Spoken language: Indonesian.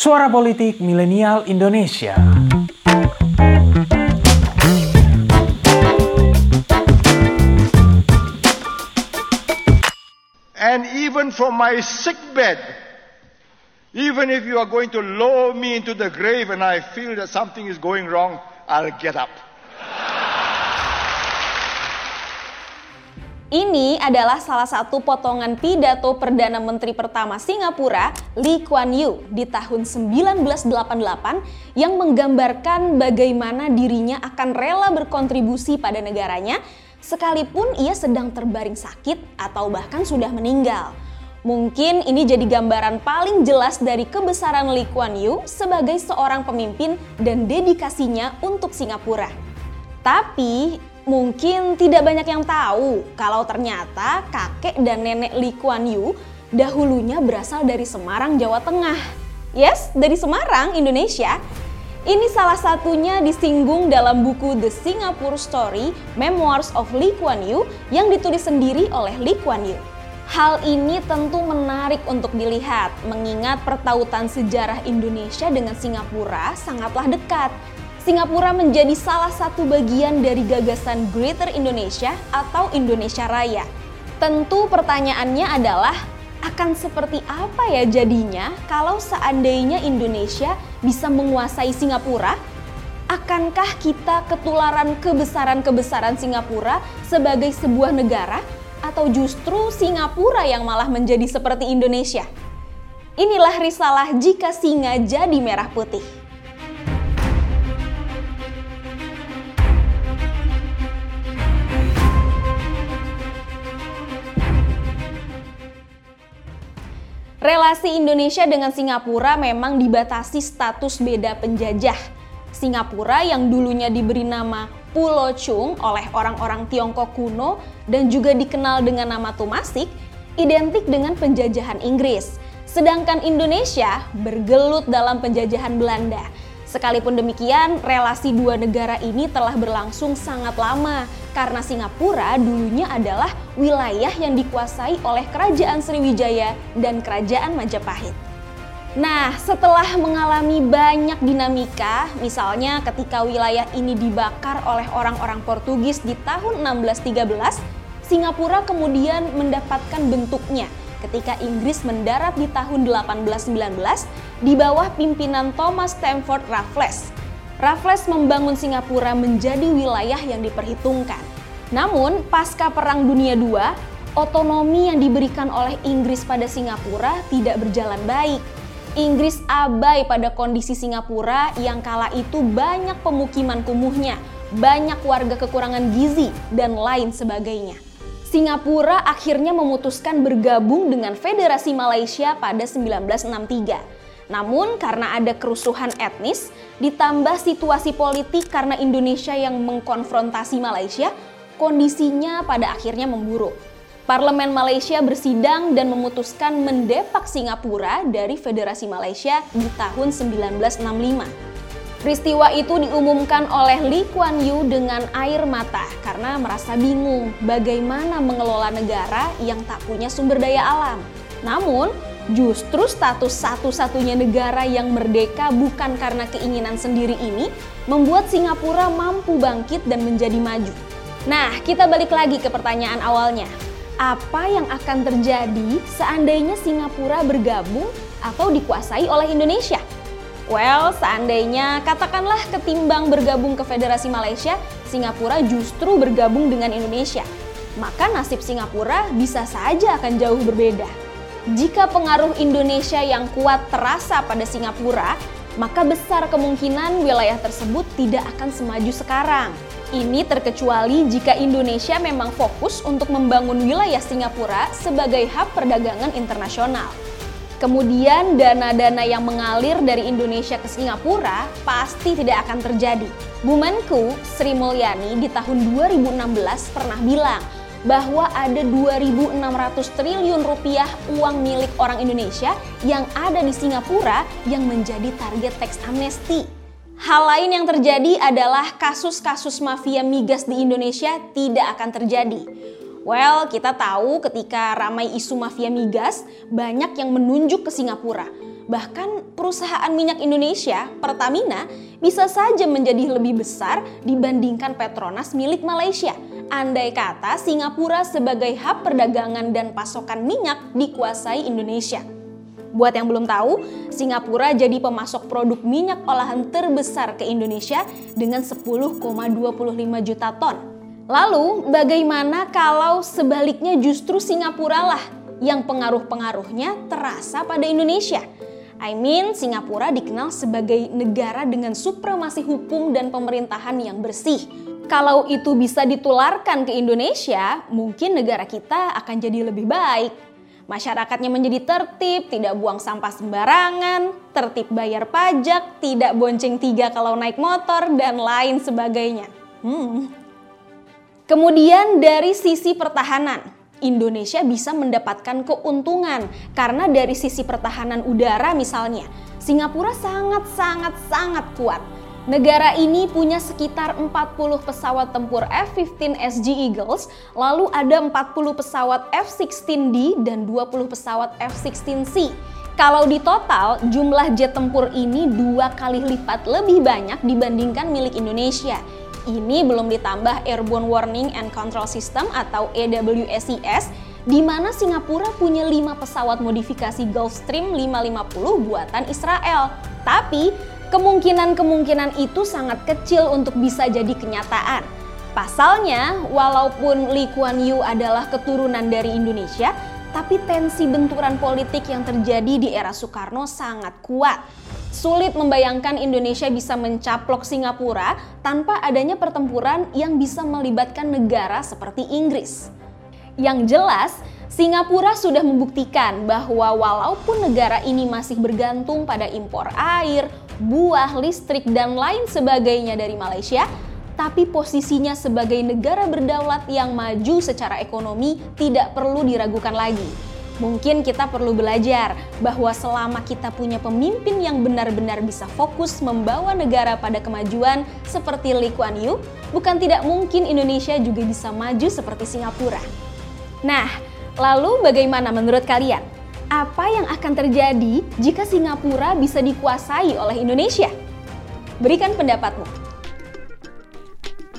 Suara Politik Milenial Indonesia. And even from my sick bed, even if you are going to lower me into the grave and I feel that something is going wrong, I'll get up. Ini adalah salah satu potongan pidato Perdana Menteri pertama Singapura, Lee Kuan Yew, di tahun 1988 yang menggambarkan bagaimana dirinya akan rela berkontribusi pada negaranya sekalipun ia sedang terbaring sakit atau bahkan sudah meninggal. Mungkin ini jadi gambaran paling jelas dari kebesaran Lee Kuan Yew sebagai seorang pemimpin dan dedikasinya untuk Singapura. Tapi Mungkin tidak banyak yang tahu kalau ternyata kakek dan nenek Lee Kuan Yew dahulunya berasal dari Semarang, Jawa Tengah. Yes, dari Semarang, Indonesia. Ini salah satunya disinggung dalam buku The Singapore Story, Memoirs of Lee Kuan Yew yang ditulis sendiri oleh Lee Kuan Yew. Hal ini tentu menarik untuk dilihat, mengingat pertautan sejarah Indonesia dengan Singapura sangatlah dekat. Singapura menjadi salah satu bagian dari gagasan Greater Indonesia atau Indonesia Raya. Tentu pertanyaannya adalah akan seperti apa ya jadinya kalau seandainya Indonesia bisa menguasai Singapura? Akankah kita ketularan kebesaran-kebesaran Singapura sebagai sebuah negara atau justru Singapura yang malah menjadi seperti Indonesia? Inilah risalah jika singa jadi merah putih. Relasi Indonesia dengan Singapura memang dibatasi status beda penjajah. Singapura yang dulunya diberi nama Pulau Chung oleh orang-orang Tiongkok kuno dan juga dikenal dengan nama Tumasik, identik dengan penjajahan Inggris. Sedangkan Indonesia bergelut dalam penjajahan Belanda Sekalipun demikian, relasi dua negara ini telah berlangsung sangat lama karena Singapura dulunya adalah wilayah yang dikuasai oleh Kerajaan Sriwijaya dan Kerajaan Majapahit. Nah, setelah mengalami banyak dinamika, misalnya ketika wilayah ini dibakar oleh orang-orang Portugis di tahun 1613, Singapura kemudian mendapatkan bentuknya ketika Inggris mendarat di tahun 1819 di bawah pimpinan Thomas Stamford Raffles. Raffles membangun Singapura menjadi wilayah yang diperhitungkan. Namun, pasca Perang Dunia II, otonomi yang diberikan oleh Inggris pada Singapura tidak berjalan baik. Inggris abai pada kondisi Singapura yang kala itu banyak pemukiman kumuhnya, banyak warga kekurangan gizi, dan lain sebagainya. Singapura akhirnya memutuskan bergabung dengan Federasi Malaysia pada 1963. Namun karena ada kerusuhan etnis, ditambah situasi politik karena Indonesia yang mengkonfrontasi Malaysia, kondisinya pada akhirnya memburuk. Parlemen Malaysia bersidang dan memutuskan mendepak Singapura dari Federasi Malaysia di tahun 1965. Peristiwa itu diumumkan oleh Lee Kuan Yew dengan air mata karena merasa bingung bagaimana mengelola negara yang tak punya sumber daya alam. Namun, justru status satu-satunya negara yang merdeka bukan karena keinginan sendiri ini membuat Singapura mampu bangkit dan menjadi maju. Nah, kita balik lagi ke pertanyaan awalnya. Apa yang akan terjadi seandainya Singapura bergabung atau dikuasai oleh Indonesia? Well, seandainya katakanlah ketimbang bergabung ke Federasi Malaysia, Singapura justru bergabung dengan Indonesia. Maka nasib Singapura bisa saja akan jauh berbeda. Jika pengaruh Indonesia yang kuat terasa pada Singapura, maka besar kemungkinan wilayah tersebut tidak akan semaju sekarang. Ini terkecuali jika Indonesia memang fokus untuk membangun wilayah Singapura sebagai hub perdagangan internasional. Kemudian dana-dana yang mengalir dari Indonesia ke Singapura pasti tidak akan terjadi. Bu Menku Sri Mulyani di tahun 2016 pernah bilang bahwa ada 2.600 triliun rupiah uang milik orang Indonesia yang ada di Singapura yang menjadi target teks amnesti. Hal lain yang terjadi adalah kasus-kasus mafia migas di Indonesia tidak akan terjadi. Well, kita tahu ketika ramai isu mafia migas, banyak yang menunjuk ke Singapura. Bahkan perusahaan minyak Indonesia, Pertamina, bisa saja menjadi lebih besar dibandingkan Petronas milik Malaysia. Andai kata Singapura sebagai hub perdagangan dan pasokan minyak dikuasai Indonesia. Buat yang belum tahu, Singapura jadi pemasok produk minyak olahan terbesar ke Indonesia dengan 10,25 juta ton. Lalu, bagaimana kalau sebaliknya justru Singapura lah yang pengaruh-pengaruhnya terasa pada Indonesia? I mean, Singapura dikenal sebagai negara dengan supremasi hukum dan pemerintahan yang bersih. Kalau itu bisa ditularkan ke Indonesia, mungkin negara kita akan jadi lebih baik. Masyarakatnya menjadi tertib, tidak buang sampah sembarangan, tertib bayar pajak, tidak bonceng tiga kalau naik motor, dan lain sebagainya. Hmm. Kemudian dari sisi pertahanan, Indonesia bisa mendapatkan keuntungan karena dari sisi pertahanan udara misalnya, Singapura sangat-sangat-sangat kuat Negara ini punya sekitar 40 pesawat tempur F-15 SG Eagles, lalu ada 40 pesawat F-16D dan 20 pesawat F-16C. Kalau di total, jumlah jet tempur ini dua kali lipat lebih banyak dibandingkan milik Indonesia. Ini belum ditambah Airborne Warning and Control System atau AWSCS, di mana Singapura punya 5 pesawat modifikasi Gulfstream 550 buatan Israel. Tapi kemungkinan-kemungkinan itu sangat kecil untuk bisa jadi kenyataan. Pasalnya, walaupun Lee Kuan Yew adalah keturunan dari Indonesia, tapi tensi benturan politik yang terjadi di era Soekarno sangat kuat. Sulit membayangkan Indonesia bisa mencaplok Singapura tanpa adanya pertempuran yang bisa melibatkan negara seperti Inggris. Yang jelas, Singapura sudah membuktikan bahwa walaupun negara ini masih bergantung pada impor air, buah, listrik, dan lain sebagainya dari Malaysia, tapi posisinya sebagai negara berdaulat yang maju secara ekonomi tidak perlu diragukan lagi. Mungkin kita perlu belajar bahwa selama kita punya pemimpin yang benar-benar bisa fokus membawa negara pada kemajuan seperti Lee Kuan Yew, bukan tidak mungkin Indonesia juga bisa maju seperti Singapura. Nah, lalu bagaimana menurut kalian? apa yang akan terjadi jika Singapura bisa dikuasai oleh Indonesia? Berikan pendapatmu.